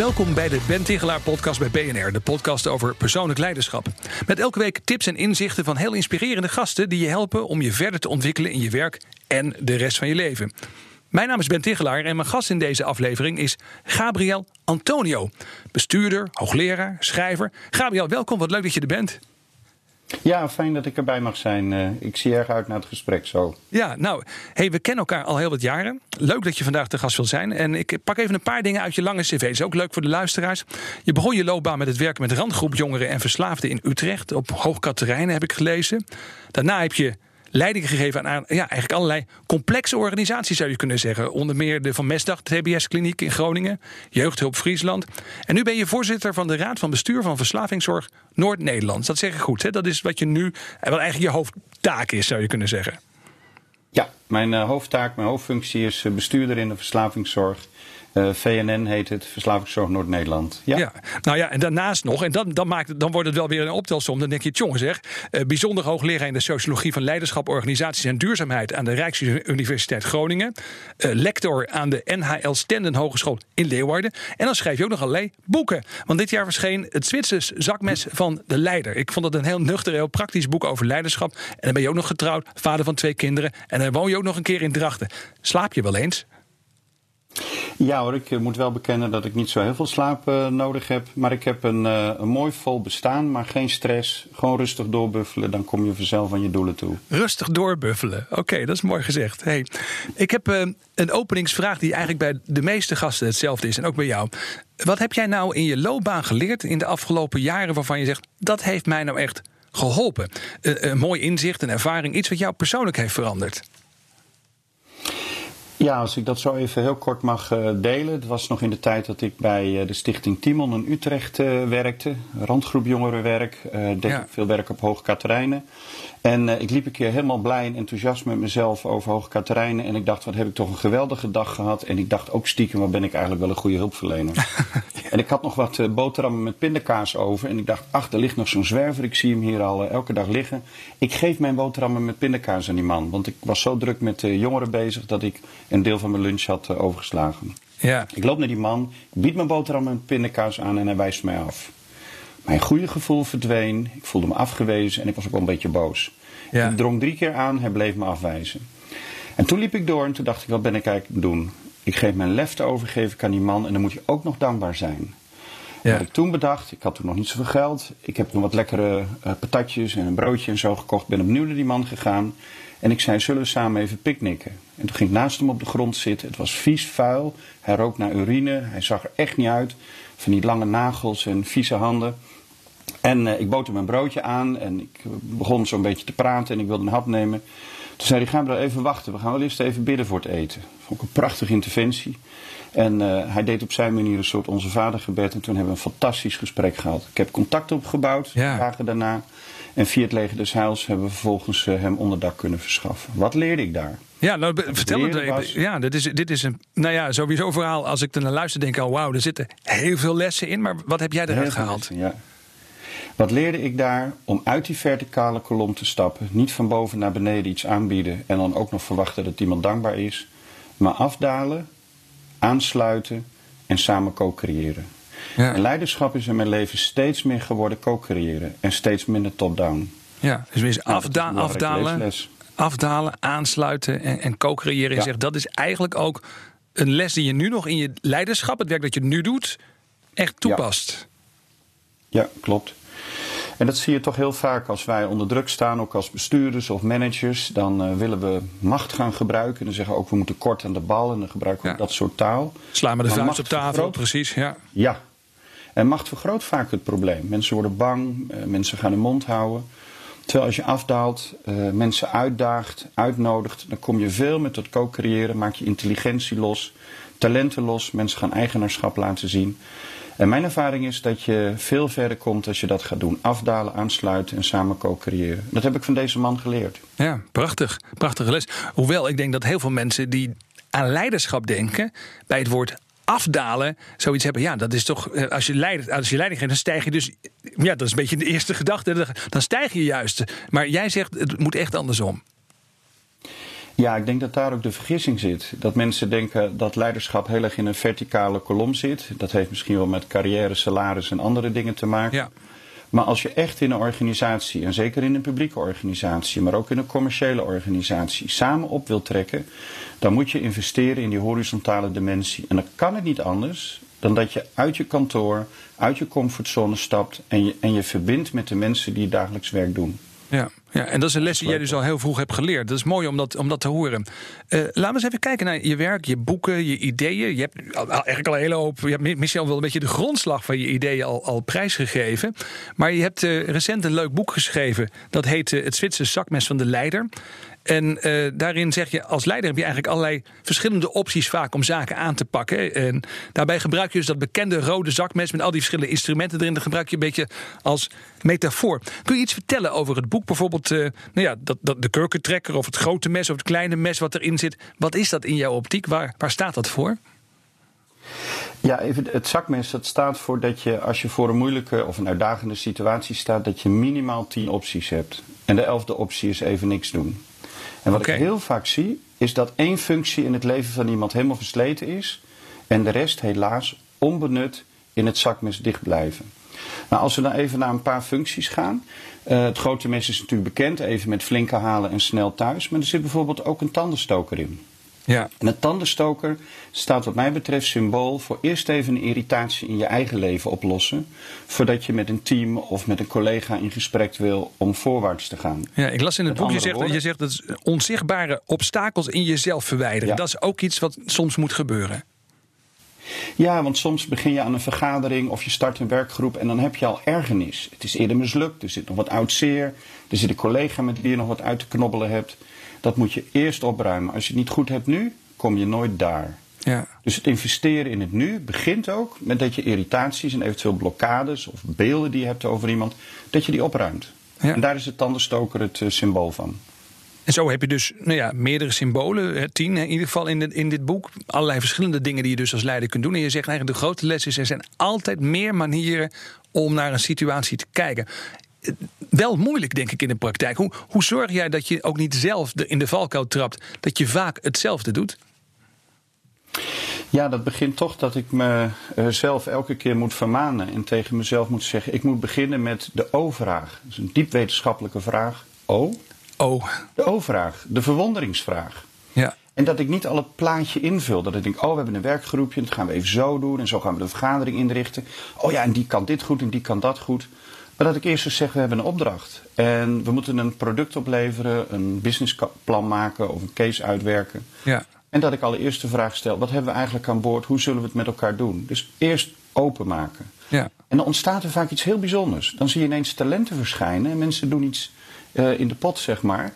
Welkom bij de Ben Tigelaar podcast bij BNR, de podcast over persoonlijk leiderschap. Met elke week tips en inzichten van heel inspirerende gasten die je helpen om je verder te ontwikkelen in je werk en de rest van je leven. Mijn naam is Ben Tigelaar en mijn gast in deze aflevering is Gabriel Antonio. Bestuurder, hoogleraar, schrijver. Gabriel, welkom. Wat leuk dat je er bent. Ja, fijn dat ik erbij mag zijn. Eh, ik zie erg uit naar het gesprek zo. Ja, nou, hey, we kennen elkaar al heel wat jaren. Leuk dat je vandaag te gast wilt zijn. En ik pak even een paar dingen uit je lange cv. Is ook leuk voor de luisteraars. Je begon je loopbaan met het werken met randgroep jongeren en verslaafden in Utrecht. Op Hoog Katerijnen heb ik gelezen. Daarna heb je leiding gegeven aan ja, eigenlijk allerlei complexe organisaties, zou je kunnen zeggen. Onder meer de Van Mesdag TBS-kliniek in Groningen, Jeugdhulp Friesland. En nu ben je voorzitter van de Raad van Bestuur van Verslavingszorg Noord-Nederland. Dat zeg ik goed, hè? Dat is wat je nu, wat eigenlijk je hoofdtaak is, zou je kunnen zeggen. Ja, mijn uh, hoofdtaak, mijn hoofdfunctie is uh, bestuurder in de verslavingszorg. Eh, VNN heet het, Verslavingszorg Noord-Nederland. Ja. nou ja, en daarnaast nog, en dan, dan, maakt dan wordt het wel weer een optelsom. Dan denk je, jongen zeg, uh, bijzonder hoogleraar in de sociologie van leiderschap, organisaties en duurzaamheid aan de Rijksuniversiteit Groningen. Uh, lector aan de NHL Stenden Hogeschool in Leeuwarden. En dan schrijf je ook nog allerlei boeken. Want dit jaar verscheen het Zwitsers zakmes van de leider. Ik vond het een heel nuchter, heel praktisch boek over leiderschap. En dan ben je ook nog getrouwd, vader van twee kinderen. En dan woon je ook nog een keer in Drachten. Slaap je wel eens? Ja hoor, ik eh, moet wel bekennen dat ik niet zo heel veel slaap uh, nodig heb. Maar ik heb een, uh, een mooi vol bestaan, maar geen stress. Gewoon rustig doorbuffelen, dan kom je vanzelf aan je doelen toe. Rustig doorbuffelen, oké, dat is mooi gezegd. Hey, ik heb een openingsvraag die eigenlijk bij de meeste gasten hetzelfde is. En ook bij jou. Wat heb jij nou in je loopbaan geleerd in de afgelopen jaren waarvan je zegt... dat heeft mij nou echt geholpen? een mooi inzicht, een ervaring, iets wat jou persoonlijk heeft veranderd? Ja, als ik dat zo even heel kort mag uh, delen. Het was nog in de tijd dat ik bij uh, de stichting Timon in Utrecht uh, werkte. Randgroep jongerenwerk. deed ja. veel werk op Hoog Katerijnen. En ik liep een keer helemaal blij en enthousiast met mezelf over Hoog Katerijnen. En ik dacht, wat heb ik toch een geweldige dag gehad. En ik dacht ook stiekem, wat ben ik eigenlijk wel een goede hulpverlener. En ik had nog wat boterhammen met pindakaas over. En ik dacht, ach, er ligt nog zo'n zwerver. Ik zie hem hier al elke dag liggen. Ik geef mijn boterhammen met pindakaas aan die man. Want ik was zo druk met jongeren bezig dat ik een deel van mijn lunch had uh, overgeslagen. Ja. Ik loop naar die man, ik bied mijn boterham en pindakaas aan en hij wijst mij af. Mijn goede gevoel verdween, ik voelde me afgewezen en ik was ook wel een beetje boos. Ja. Ik drong drie keer aan, hij bleef me afwijzen. En toen liep ik door en toen dacht ik, wat ben ik eigenlijk doen? Ik geef mijn lef te overgeven aan die man en dan moet je ook nog dankbaar zijn. Ja. Wat ik toen bedacht, ik had toen nog niet zoveel geld. Ik heb nog wat lekkere uh, patatjes en een broodje en zo gekocht. Ben opnieuw naar die man gegaan. En ik zei, zullen we samen even picknicken? En toen ging ik naast hem op de grond zitten. Het was vies, vuil. Hij rook naar urine. Hij zag er echt niet uit. Van die lange nagels en vieze handen. En uh, ik bood hem een broodje aan. En ik begon zo'n beetje te praten. En ik wilde een hap nemen. Toen zei hij, gaan we even wachten. We gaan wel eerst even bidden voor het eten. Vond ik een prachtige interventie. En uh, hij deed op zijn manier een soort onze vadergebed. En toen hebben we een fantastisch gesprek gehad. Ik heb contact opgebouwd, ja. dagen daarna. En via het leger des Heils hebben we vervolgens uh, hem onderdak kunnen verschaffen. Wat leerde ik daar? Ja, nou, vertel het even. Ja, dit is, dit is een, nou ja, sowieso verhaal. Als ik er naar luister, denk ik al, wauw, er zitten heel veel lessen in. Maar wat heb jij eruit gehaald? Lessen, ja. Wat leerde ik daar? Om uit die verticale kolom te stappen. Niet van boven naar beneden iets aanbieden. En dan ook nog verwachten dat iemand dankbaar is. Maar afdalen, aansluiten en samen co-creëren. Ja. En leiderschap is in mijn leven steeds meer geworden co-creëren en steeds minder top-down. Ja, dus wees afda afdalen, afdalen, aansluiten en, en co-creëren. Ja. Zegt, dat is eigenlijk ook een les die je nu nog in je leiderschap, het werk dat je nu doet, echt toepast. Ja, ja klopt. En dat zie je toch heel vaak als wij onder druk staan, ook als bestuurders of managers. Dan uh, willen we macht gaan gebruiken. En dan zeggen we ook we moeten kort aan de bal. En dan gebruiken we ja. dat soort taal. Slaan we de vuist op tafel, vergroot, precies. Ja. ja. En macht vergroot vaak het probleem. Mensen worden bang, uh, mensen gaan hun mond houden. Terwijl als je afdaalt, uh, mensen uitdaagt, uitnodigt, dan kom je veel met dat co-creëren. Maak je intelligentie los, talenten los. Mensen gaan eigenaarschap laten zien. En mijn ervaring is dat je veel verder komt als je dat gaat doen. Afdalen, aansluiten en samen co-creëren. Dat heb ik van deze man geleerd. Ja, prachtig. Prachtige les. Hoewel ik denk dat heel veel mensen die aan leiderschap denken, bij het woord afdalen zoiets hebben. Ja, dat is toch. eh, Als je, leider, als je leiding geeft, dan stijg je dus. Ja, dat is een beetje de eerste gedachte. Dan stijg je juist. Maar jij zegt het moet echt andersom. Ja, ik denk dat daar ook de vergissing zit. Dat mensen denken dat leiderschap heel erg in een verticale kolom zit. Dat heeft misschien wel met carrière, salaris en andere dingen te maken. Ja. Maar als je echt in een organisatie, en zeker in een publieke organisatie, maar ook in een commerciële organisatie, samen op wilt trekken, dan moet je investeren in die horizontale dimensie. En dan kan het niet anders dan dat je uit je kantoor, uit je comfortzone stapt en je, en je verbindt met de mensen die dagelijks werk doen. Ja, ja, en dat is een les die jij dus al heel vroeg hebt geleerd. Dat is mooi om dat, om dat te horen. Eh, laten we eens even kijken naar je werk, je boeken, je ideeën. Je hebt eigenlijk al een hele hoop. Je hebt misschien al wel een beetje de grondslag van je ideeën al, al prijsgegeven. Maar je hebt eh, recent een leuk boek geschreven. Dat heet eh, Het Zwitserse zakmes van de leider. En eh, daarin zeg je, als leider heb je eigenlijk allerlei verschillende opties vaak om zaken aan te pakken. En daarbij gebruik je dus dat bekende rode zakmes met al die verschillende instrumenten erin. Dat gebruik je een beetje als metafoor. Kun je iets vertellen over het boek? Bijvoorbeeld eh, nou ja, dat, dat, de kurkentrekker of het grote mes of het kleine mes wat erin zit. Wat is dat in jouw optiek? Waar, waar staat dat voor? Ja, even het zakmes dat staat voor dat je als je voor een moeilijke of een uitdagende situatie staat, dat je minimaal tien opties hebt. En de elfde optie is even niks doen. En wat ik heel vaak zie, is dat één functie in het leven van iemand helemaal versleten is. En de rest helaas onbenut in het zakmes dicht blijven. Nou, als we dan even naar een paar functies gaan. Eh, het grote mes is natuurlijk bekend, even met flinke halen en snel thuis. Maar er zit bijvoorbeeld ook een tandenstoker in. Ja, En een tandenstoker staat wat mij betreft symbool voor eerst even een irritatie in je eigen leven oplossen. Voordat je met een team of met een collega in gesprek wil om voorwaarts te gaan. ja ik las in het Met boek, je zegt, woorden? je zegt dat onzichtbare obstakels in jezelf verwijderen. Ja. Dat is ook iets wat soms moet gebeuren. Ja, want soms begin je aan een vergadering of je start een werkgroep en dan heb je al ergernis. Het is eerder mislukt, er zit nog wat oud zeer, er zit een collega met wie je nog wat uit te knobbelen hebt. Dat moet je eerst opruimen. Als je het niet goed hebt nu, kom je nooit daar. Ja. Dus het investeren in het nu begint ook met dat je irritaties en eventueel blokkades of beelden die je hebt over iemand, dat je die opruimt. Ja. En daar is het tandenstoker het eh, symbool van. En zo heb je dus nou ja, meerdere symbolen, tien in ieder geval in dit, in dit boek. Allerlei verschillende dingen die je dus als leider kunt doen. En je zegt eigenlijk de grote les is, er zijn altijd meer manieren om naar een situatie te kijken. Eh, Wel moeilijk, denk ik, in de praktijk. Hoe, hoe zorg jij dat je ook niet zelf in de valkuil trapt, dat je vaak hetzelfde doet? Ja, dat begint toch dat ik mezelf elke keer moet vermanen en tegen mezelf moet zeggen: ik moet beginnen met de O-vraag. Dat is een diep wetenschappelijke vraag. O, Oh, de O-vraag, de verwonderingsvraag. ja. En dat ik niet al het plaatje invul. Dat ik denk, oh, we hebben een werkgroepje, dat gaan we even zo doen. En zo gaan we de vergadering inrichten. Oh ja, en die kan dit goed en die kan dat goed. Maar dat ik eerst eens zeg, we hebben een opdracht. En we moeten een product opleveren, een businessplan maken of een case uitwerken. ja. En dat ik allereerst de vraag stel, wat hebben we eigenlijk aan boord? Hoe zullen we het met elkaar doen? Dus eerst openmaken. Ja. En dan ontstaat er vaak iets heel bijzonders. Dan zie je ineens talenten verschijnen en mensen doen iets eh, in de pot, zeg maar.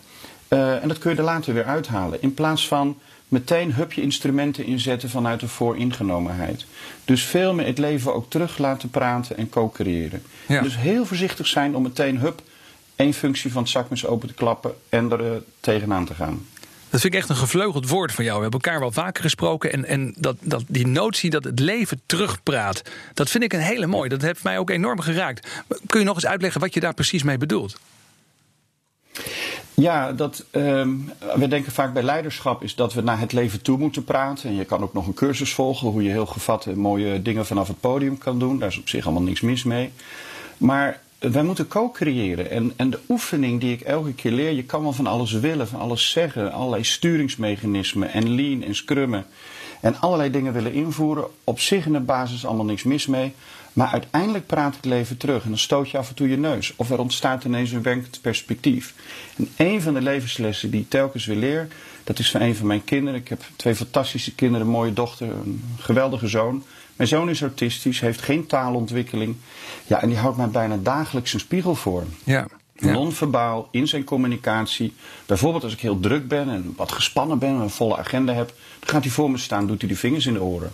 Eh, en dat kun je er later weer uithalen. In plaats van meteen hup je instrumenten inzetten vanuit de vooringenomenheid. Dus veel meer het leven ook terug laten praten en co-creëren. Ja. Dus heel voorzichtig zijn om meteen hup één functie van het zakmes open te klappen en er eh, tegenaan te gaan. Dat vind ik echt een gevleugeld woord van jou. We hebben elkaar wel vaker gesproken. En, en dat, dat, die notie dat het leven terugpraat, dat vind ik een hele mooi. Dat heeft mij ook enorm geraakt. Kun je nog eens uitleggen wat je daar precies mee bedoelt? Ja, dat, ehm, we denken vaak bij leiderschap is dat we naar het leven toe moeten praten. En je kan ook nog een cursus volgen hoe je heel gevat en mooie dingen vanaf het podium kan doen. Daar is op zich allemaal niks mis mee. Maar wij moeten co-creëren. En, en de oefening die ik elke keer leer, je kan wel van alles willen, van alles zeggen. Allerlei sturingsmechanismen en lean en scrummen. En allerlei dingen willen invoeren. Op zich in de basis allemaal niks mis mee. Maar uiteindelijk praat het leven terug en dan stoot je af en toe je neus. Of er ontstaat ineens een werkend perspectief. En een van de levenslessen die ik telkens weer leer, dat is van een van mijn kinderen. Ik heb twee fantastische kinderen, een mooie dochter, een geweldige zoon. Mijn zoon is autistisch, heeft geen taalontwikkeling. Ja, en die houdt mij bijna dagelijks een spiegel voor. Ja. ja. Non-verbaal, in zijn communicatie. Bijvoorbeeld als ik heel druk ben en wat gespannen ben en een volle agenda heb. Dan gaat hij voor me staan, doet hij de vingers in de oren.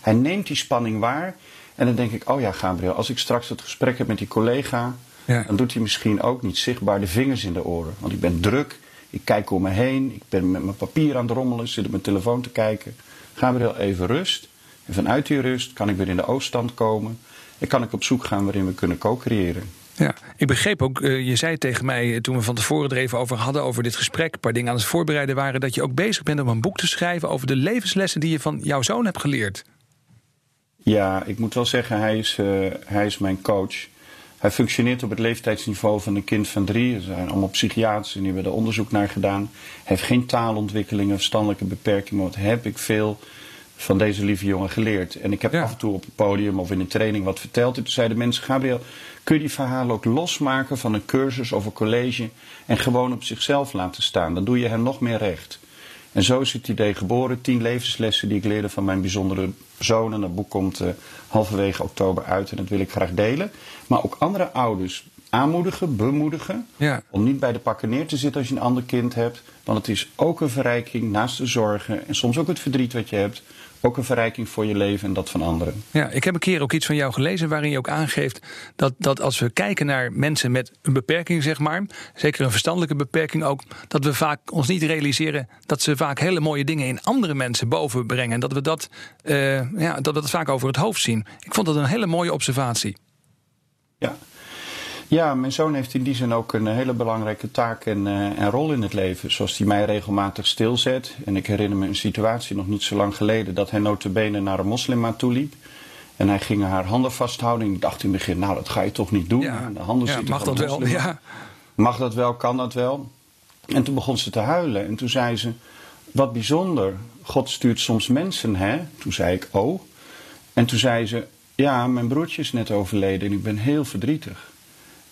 Hij neemt die spanning waar En dan denk ik, oh ja, Gabriel, als ik straks het gesprek heb met die collega, ja. dan doet hij misschien ook niet zichtbaar de vingers in de oren. Want ik ben druk, ik kijk om me heen, ik ben met mijn papier aan het rommelen, zit op mijn telefoon te kijken. Gabriel, even rust. En vanuit die rust kan ik weer in de ooststand komen. En kan ik op zoek gaan waarin we kunnen co-creëren. Ja, ik begreep ook, uh, je zei tegen mij eh, toen we van tevoren er even over hadden, over dit gesprek, een paar dingen aan het voorbereiden waren, dat je ook bezig bent om een boek te schrijven over de levenslessen die je van jouw zoon hebt geleerd. Ja, ik moet wel zeggen, hij is, uh, hij is mijn coach. Hij functioneert op het leeftijdsniveau van een kind van drie. Er zijn allemaal psychiaters en die hebben er onderzoek naar gedaan. Hij heeft geen taalontwikkelingen, verstandelijke beperkingen. Wat heb ik veel van deze lieve jongen geleerd. En ik heb af en toe op het podium of in een training wat verteld. En toen zeiden mensen, Gabriel, kun je die verhalen ook losmaken van een cursus of een college en gewoon op zichzelf laten staan? Dan doe je hem nog meer recht. En zo is het idee geboren. Tien levenslessen die ik leerde van mijn bijzondere zoon. En dat boek komt uh, halverwege oktober uit en dat wil ik graag delen. Maar ook andere ouders aanmoedigen, bemoedigen. Ja. Om niet bij de pakken neer te zitten als je een ander kind hebt. Want het is ook een verrijking naast de zorgen en soms ook het verdriet wat je hebt ook een verrijking voor je leven en dat van anderen. Ja, ik heb een keer ook iets van jou gelezen waarin je ook aangeeft dat, dat als we kijken naar mensen met een beperking, zeg maar, zeker een verstandelijke beperking ook, dat we vaak ons niet realiseren dat ze vaak hele mooie dingen in andere mensen boven brengen. En dat we dat, uh, ja, dat we dat vaak over het hoofd zien. Ik vond dat een hele mooie observatie. Ja, ja, mijn zoon heeft in die zin ook een hele belangrijke taak en, uh, en rol in het leven. Zoals hij mij regelmatig stilzet. En ik herinner me een situatie nog niet zo lang geleden dat hij notabene naar een moslima toe liep. En hij ging haar handen vasthouden. En ik dacht in het begin, nou dat ga je toch niet doen. Ja, de handen ja, mag dat wel? Ja. Mag dat wel? Kan dat wel? En toen begon ze te huilen. En toen zei ze, wat bijzonder. God stuurt soms mensen, hè? Toen zei ik, oh. En toen zei ze, ja, mijn broertje is net overleden en ik ben heel verdrietig.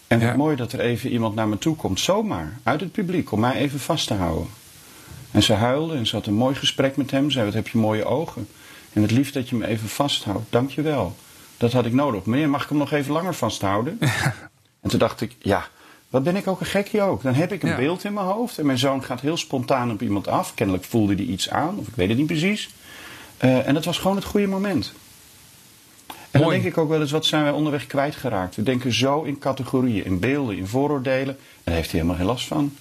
En wat mooi dat er even iemand naar me toe komt, zomaar, uit het publiek, om mij even vast te houden. En ze huilde en ze had een mooi gesprek met hem. Zei, wat heb je mooie ogen. En het liefst dat je me even vasthoudt. Dank je wel. Dat had ik nodig. Meneer, mag ik hem nog even langer vasthouden? En toen dacht ik, ja, wat ben ik ook een gekje ook. Dan heb ik een beeld in mijn hoofd. En mijn zoon gaat heel spontaan op iemand af. Kennelijk voelde hij iets aan, of ik weet het niet precies. Uh, en dat was gewoon het goede moment. En dan denk ik ook wel eens, wat zijn wij onderweg kwijtgeraakt? We denken zo in categorieën, in beelden, in vooroordelen. En daar heeft hij helemaal geen last van.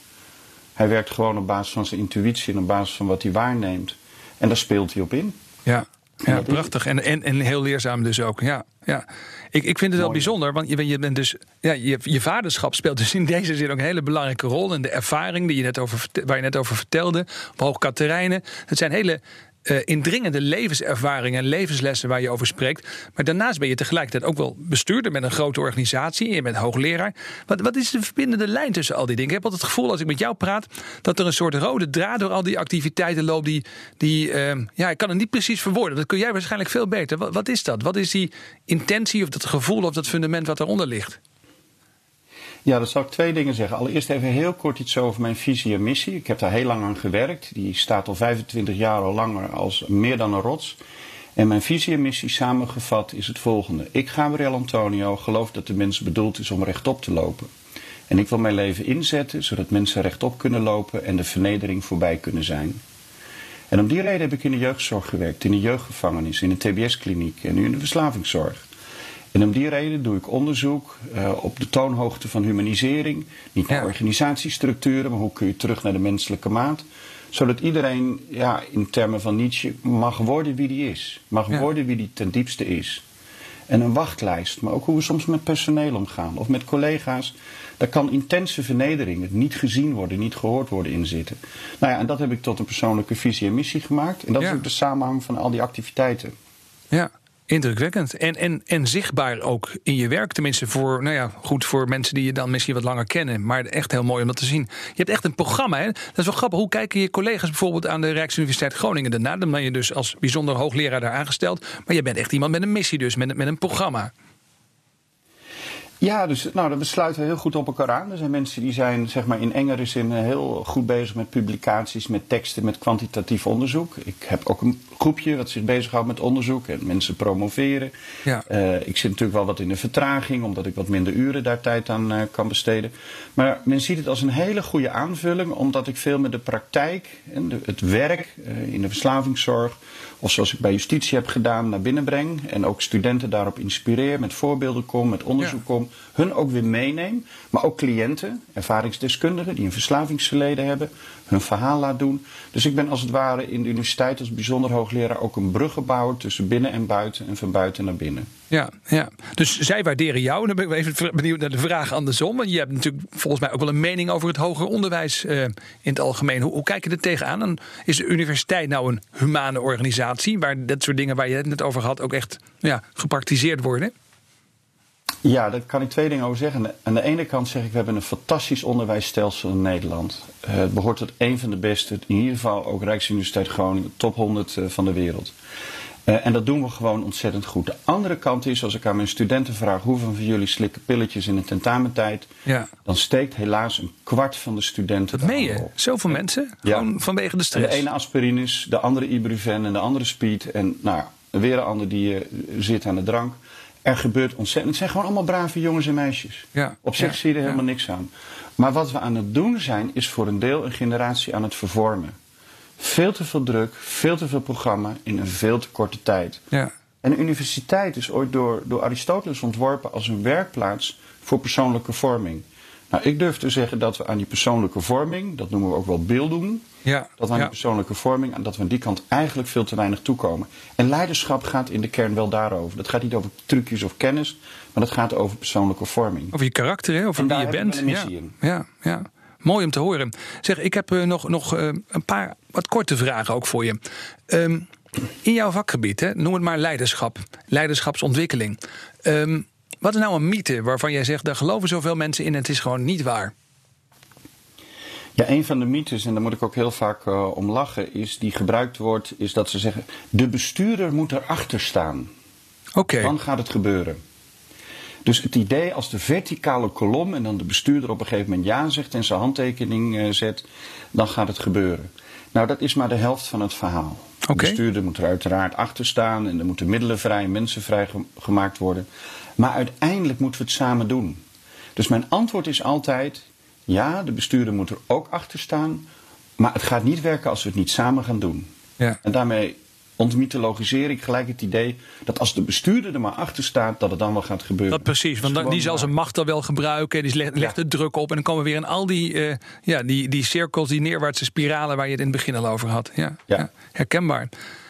Hij werkt gewoon op basis van zijn intuïtie en op basis van wat hij waarneemt. En daar speelt hij op in. Ja, ja prachtig. En, en, en heel leerzaam dus ook. Ja, ja. Ik, ik vind het wel bijzonder, want je, je bent dus, ja, je, je vaderschap speelt dus in deze zin ook een hele belangrijke rol. En de ervaring die je net over, waar je net over vertelde, op Hoog Katerijnen. Het zijn hele uh, indringende levenservaringen en levenslessen waar je over spreekt. Maar daarnaast ben je tegelijkertijd ook wel bestuurder met een grote organisatie. Je bent hoogleraar. Wat, wat is de verbindende lijn tussen al die dingen? Ik heb altijd het gevoel als ik met jou praat dat er een soort rode draad door al die activiteiten loopt. Die, die uh, ja, ik kan het niet precies verwoorden. Dat kun jij waarschijnlijk veel beter. Wat, wat is dat? Wat is die intentie of dat gevoel of dat fundament wat eronder ligt? Ja, dat zal ik twee dingen zeggen. Allereerst even heel kort iets over mijn visie en missie. Ik heb daar heel lang aan gewerkt. Die staat al 25 jaar al langer als meer dan een rots. En mijn visie en missie samengevat is het volgende. Ik, Gabriel Antonio, geloof dat de mens bedoeld is om rechtop te lopen. En ik wil mijn leven inzetten zodat mensen rechtop kunnen lopen en de vernedering voorbij kunnen zijn. En om die reden heb ik in de jeugdzorg gewerkt, in de jeugdgevangenis, in de TBS-kliniek en nu in de verslavingszorg. En om die reden doe ik onderzoek uh, op de toonhoogte van humanisering. Niet naar ja. organisatiestructuren, maar hoe kun je terug naar de menselijke maat. Zodat iedereen ja, in termen van Nietzsche mag worden wie die is. Mag ja. worden wie die ten diepste is. En een wachtlijst, maar ook hoe we soms met personeel omgaan of met collega's. Daar kan intense vernedering, het niet gezien worden, niet gehoord worden in zitten. Nou ja, en dat heb ik tot een persoonlijke visie en missie gemaakt. En dat ja. is ook de samenhang van al die activiteiten. Ja, Indrukwekkend. En, en, en zichtbaar ook in je werk. Tenminste, voor, nou ja, goed voor mensen die je dan misschien wat langer kennen. Maar echt heel mooi om dat te zien. Je hebt echt een programma. Hè? Dat is wel grappig. Hoe kijken je collega's bijvoorbeeld aan de Rijksuniversiteit Groningen daarna? Dan ben je dus als bijzonder hoogleraar daar aangesteld. Maar je bent echt iemand met een missie, dus met, met een programma. Ja, dus nou, dat sluiten heel goed op elkaar aan. Er zijn mensen die zijn zeg maar, in engere zin heel goed bezig met publicaties, met teksten, met kwantitatief onderzoek. Ik heb ook een groepje dat zich bezighoudt met onderzoek en mensen promoveren. Ja. Uh, ik zit natuurlijk wel wat in de vertraging, omdat ik wat minder uren daar tijd aan uh, kan besteden. Maar men ziet het als een hele goede aanvulling, omdat ik veel met de praktijk en de, het werk uh, in de verslavingszorg, of zoals ik bij justitie heb gedaan, naar binnen breng. En ook studenten daarop inspireer, met voorbeelden kom, met onderzoek kom. Hun ook weer meeneem. Maar ook cliënten, ervaringsdeskundigen die een verslavingsverleden hebben, hun verhaal laat doen. Dus ik ben als het ware in de universiteit als bijzonder hoogleraar ook een bruggenbouwer tussen binnen en buiten en van buiten naar binnen. Ja, ja. Dus zij waarderen jou. En dan ben ik even benieuwd naar de vraag andersom. Want je hebt natuurlijk volgens mij ook wel een mening over het hoger onderwijs uh, in het algemeen. Hoe, hoe, kijk je er tegenaan? Dan is de universiteit nou een humane organisatie waar dat soort dingen waar je het net over had ook echt ja, gepraktiseerd worden? Ja, daar kan ik twee dingen over zeggen. Aan de ene kant zeg ik, we hebben een fantastisch onderwijsstelsel in Nederland. Uh, het behoort tot een van de beste, in ieder geval ook Rijksuniversiteit Groningen, top 100 uh, van de wereld. Uh, en dat doen we gewoon ontzettend goed. De andere kant is, als ik aan mijn studenten vraag hoeveel van jullie slikken pilletjes in de tentamentijd, ja. dan steekt helaas een kwart van de studenten. Dat meen je? Zoveel mensen? Gewoon vanwege de stress? En de ene aspirines, de andere ibuprofen en de andere speed. En nou, weer een ander die zit aan de drank. Er gebeurt ontzettend. Het zijn gewoon allemaal brave jongens en meisjes. Ja, Op zich zie je er helemaal niks aan. Maar wat we aan het doen zijn, is voor een deel een generatie aan het vervormen. Veel te veel druk, veel te veel programma in een veel te korte tijd. Ja. En de universiteit is ooit door, door Aristoteles ontworpen als een werkplaats voor persoonlijke vorming. Nou, ik durf te zeggen dat we aan die persoonlijke vorming, dat noemen we ook wel beelddoen, ja, dat we aan die persoonlijke vorming, en dat we aan die kant eigenlijk veel te weinig toekomen. En leiderschap gaat in de kern wel daarover. Dat gaat niet over trucjes of kennis, maar dat gaat over persoonlijke vorming. Over je karakter, hè? over wie je bent. ja. ja, ja. Mooi om te horen. Zeg, ik heb uh, nog, nog uh, een paar wat korte vragen ook voor je. Um, in jouw vakgebied, hè, noem het maar leiderschap, leiderschapsontwikkeling. Um, wat is nou een mythe waarvan jij zegt, daar geloven zoveel mensen in en het is gewoon niet waar? Ja, een van de mythes, en daar moet ik ook heel vaak uh, om lachen, is die gebruikt wordt, is dat ze zeggen: de bestuurder moet erachter staan. Oké. Dan gaat het gebeuren. Dus het idee als de verticale kolom en dan de bestuurder op een gegeven moment ja zegt en zijn handtekening uh, zet, dan gaat het gebeuren. Nou, dat is maar de helft van het verhaal. Okay. De bestuurder moet er uiteraard achter staan en er moeten middelen vrij, mensen vrij gemaakt worden. Maar uiteindelijk moeten we het samen doen. Dus mijn antwoord is altijd: ja, de bestuurder moet er ook achter staan. Maar het gaat niet werken als we het niet samen gaan doen. Ja. En daarmee ontmythologiseer ik gelijk het idee dat als de bestuurder er maar achter staat, dat het dan wel gaat gebeuren. Dat precies, want die zal zijn macht dan wel gebruiken, die legt, legt de druk op en dan komen we weer in al die, uh, ja, die, die cirkels, die neerwaartse spiralen waar je het in het begin al over had. Ja, ja. herkenbaar.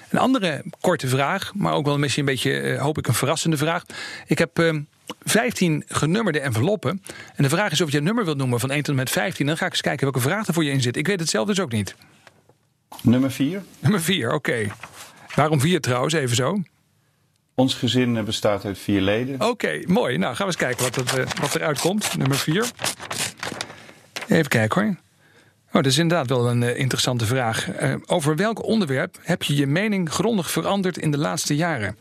Een andere korte vraag, maar ook wel misschien een beetje, uh, hoop ik, een verrassende vraag. Ik heb uh, ehm, 15 genummerde enveloppen. En de vraag is of je een nummer wilt noemen van 1 tot en met 15. Dan ga ik eens kijken welke vraag er voor je in zit. Ik weet het zelf dus ook niet. Nummer 4. Nummer 4, oké. Waarom 4 trouwens, even zo? Ons gezin bestaat uit vier leden. Oké, mooi. Nou, gaan we eens kijken wat, het, uh, wat eruit komt. Nummer 4. Even kijken hoor. Oh, dat is inderdaad wel een uh, interessante vraag. Uh, over welk onderwerp heb je je mening grondig veranderd in de laatste jaren?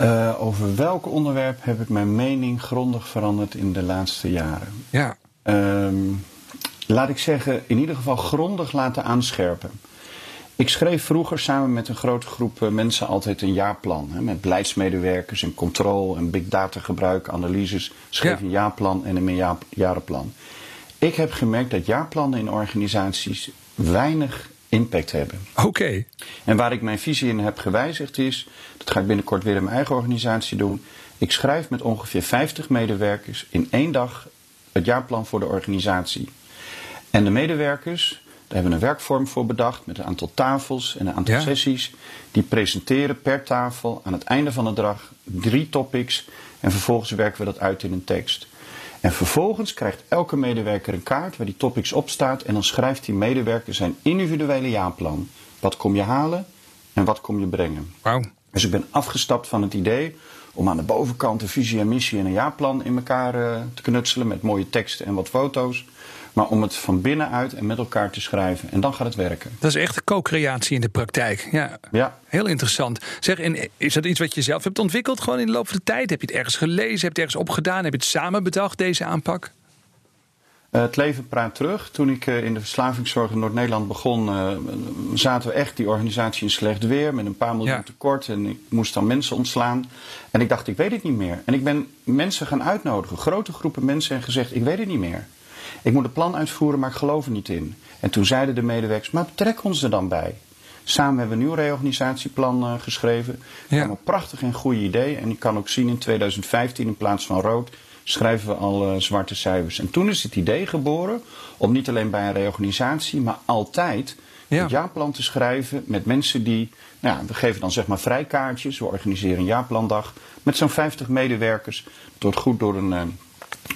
Uh, over welk onderwerp heb ik mijn mening grondig veranderd in de laatste jaren? Ja. Um, laat ik zeggen, in ieder geval grondig laten aanscherpen. Ik schreef vroeger samen met een grote groep mensen altijd een jaarplan. Hè, met beleidsmedewerkers en controle en big data gebruik, analyses. Schreef ja. een jaarplan en een meerjarenplan. Ik heb gemerkt dat jaarplannen in organisaties weinig impact hebben. Oké. En waar ik mijn visie in heb gewijzigd is, dat ga ik binnenkort weer in mijn eigen organisatie doen. Ik schrijf met ongeveer 50 medewerkers in één dag het jaarplan voor de organisatie. En de medewerkers, daar hebben we een werkvorm voor bedacht met een aantal tafels en een aantal sessies. Die presenteren per tafel aan het einde van de dag drie topics en vervolgens werken we dat uit in een tekst. En vervolgens krijgt elke medewerker een kaart waar die topics op staat. En dan schrijft die medewerker zijn individuele jaarplan. Wat kom je halen en wat kom je brengen. Wow. Dus ik ben afgestapt van het idee om aan de bovenkant een visie en missie en een jaarplan in elkaar uh, te knutselen. Met mooie teksten en wat foto's. Maar om het van binnenuit en met elkaar te schrijven. En dan gaat het werken. Dat is echt co-creatie in de praktijk. Ja, ja. Heel interessant. Zeg, en is dat iets wat je zelf hebt ontwikkeld gewoon in de loop van de tijd? Heb je het ergens gelezen? Heb je het ergens opgedaan? Heb je het samen bedacht, deze aanpak? Uh, het leven praat terug. Toen ik uh, in de verslavingszorg in Noord-Nederland begon, uh, zaten we echt die organisatie in slecht weer met een paar miljoen ja. tekort. En ik moest dan mensen ontslaan. En ik dacht, ik weet het niet meer. En ik ben mensen gaan uitnodigen, grote groepen mensen, en gezegd, ik weet het niet meer. Ik moet een plan uitvoeren, maar ik geloof er niet in. En toen zeiden de medewerkers, maar betrek ons er dan bij. Samen hebben we een nieuw reorganisatieplan geschreven. Ja. Een prachtig en goed idee. En ik kan ook zien in 2015 in plaats van rood schrijven we al uh, zwarte cijfers. En toen is het idee geboren om niet alleen bij een reorganisatie, maar altijd ja. het jaarplan te schrijven met mensen die, nou ja, we geven dan zeg maar vrijkaartjes, we organiseren een jaarplandag met zo'n 50 medewerkers. Het wordt goed door een, uh,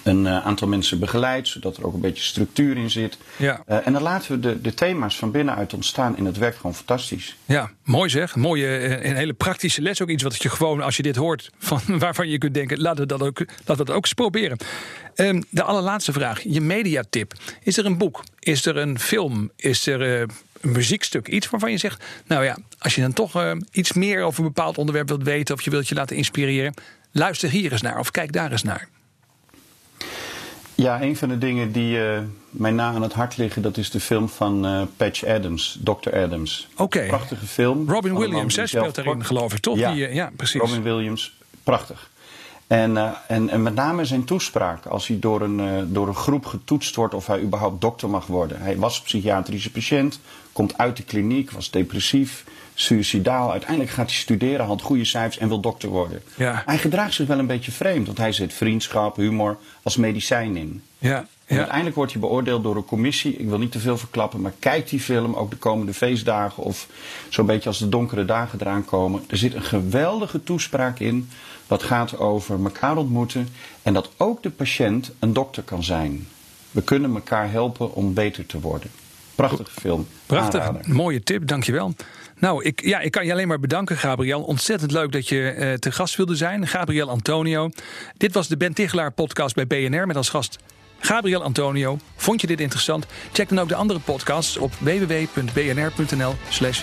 een uh, aantal mensen begeleid, zodat er ook een beetje structuur in zit. Ja. Uh, en dan laten we de, de thema's van binnenuit ontstaan en het werkt gewoon fantastisch. Ja, mooi zeg. Mooie, een hele praktische les. Ook iets wat je gewoon, als je dit hoort, van, waarvan je kunt denken, laten we dat ook, laten we dat ook eens proberen. Um, de allerlaatste vraag, je mediatip. Is er een boek? Is er een film? Is er uh, een muziekstuk? Iets waarvan je zegt, nou ja, als je dan toch uh, iets meer over een bepaald onderwerp wilt weten of je wilt je laten inspireren, luister hier eens naar of kijk daar eens naar. Ja, een van de dingen die uh, mij na aan het hart liggen, dat is de film van uh, Patch Adams, Dr. Adams. Oké. Prachtige film. Robin Williams, hij speelt daarin, geloof ik, toch? Ja, die, uh, ja, precies. Robin Williams, prachtig. En, en, en met name zijn toespraak, als hij door een, door een groep getoetst wordt of hij überhaupt dokter mag worden. Hij was psychiatrische patiënt, komt uit de kliniek, was depressief, suicidaal. Uiteindelijk gaat hij studeren, had goede cijfers en wil dokter worden. Ja. Hij gedraagt zich wel een beetje vreemd, want hij zet vriendschap, humor als medicijn in. Ja. En uiteindelijk wordt hij beoordeeld door een commissie. Ik wil niet te veel verklappen, maar kijk die film ook de komende feestdagen of zo'n beetje als de donkere dagen eraan komen. Er zit een geweldige toespraak in wat gaat over elkaar ontmoeten en dat ook de patiënt een dokter kan zijn. We kunnen elkaar helpen om beter te worden. Prachtige film. Prachtig. Aanrader. Mooie tip, dankjewel. Nou, ik, ja, ik kan je alleen maar bedanken, Gabriel. Ontzettend leuk dat je uh, te gast wilde zijn. Gabriel Antonio. Dit was de Ben Tichelaar podcast bij BNR met als gast Gabriel Antonio. Vond je dit interessant? Check dan ook de andere podcasts op www.bnr.nl slash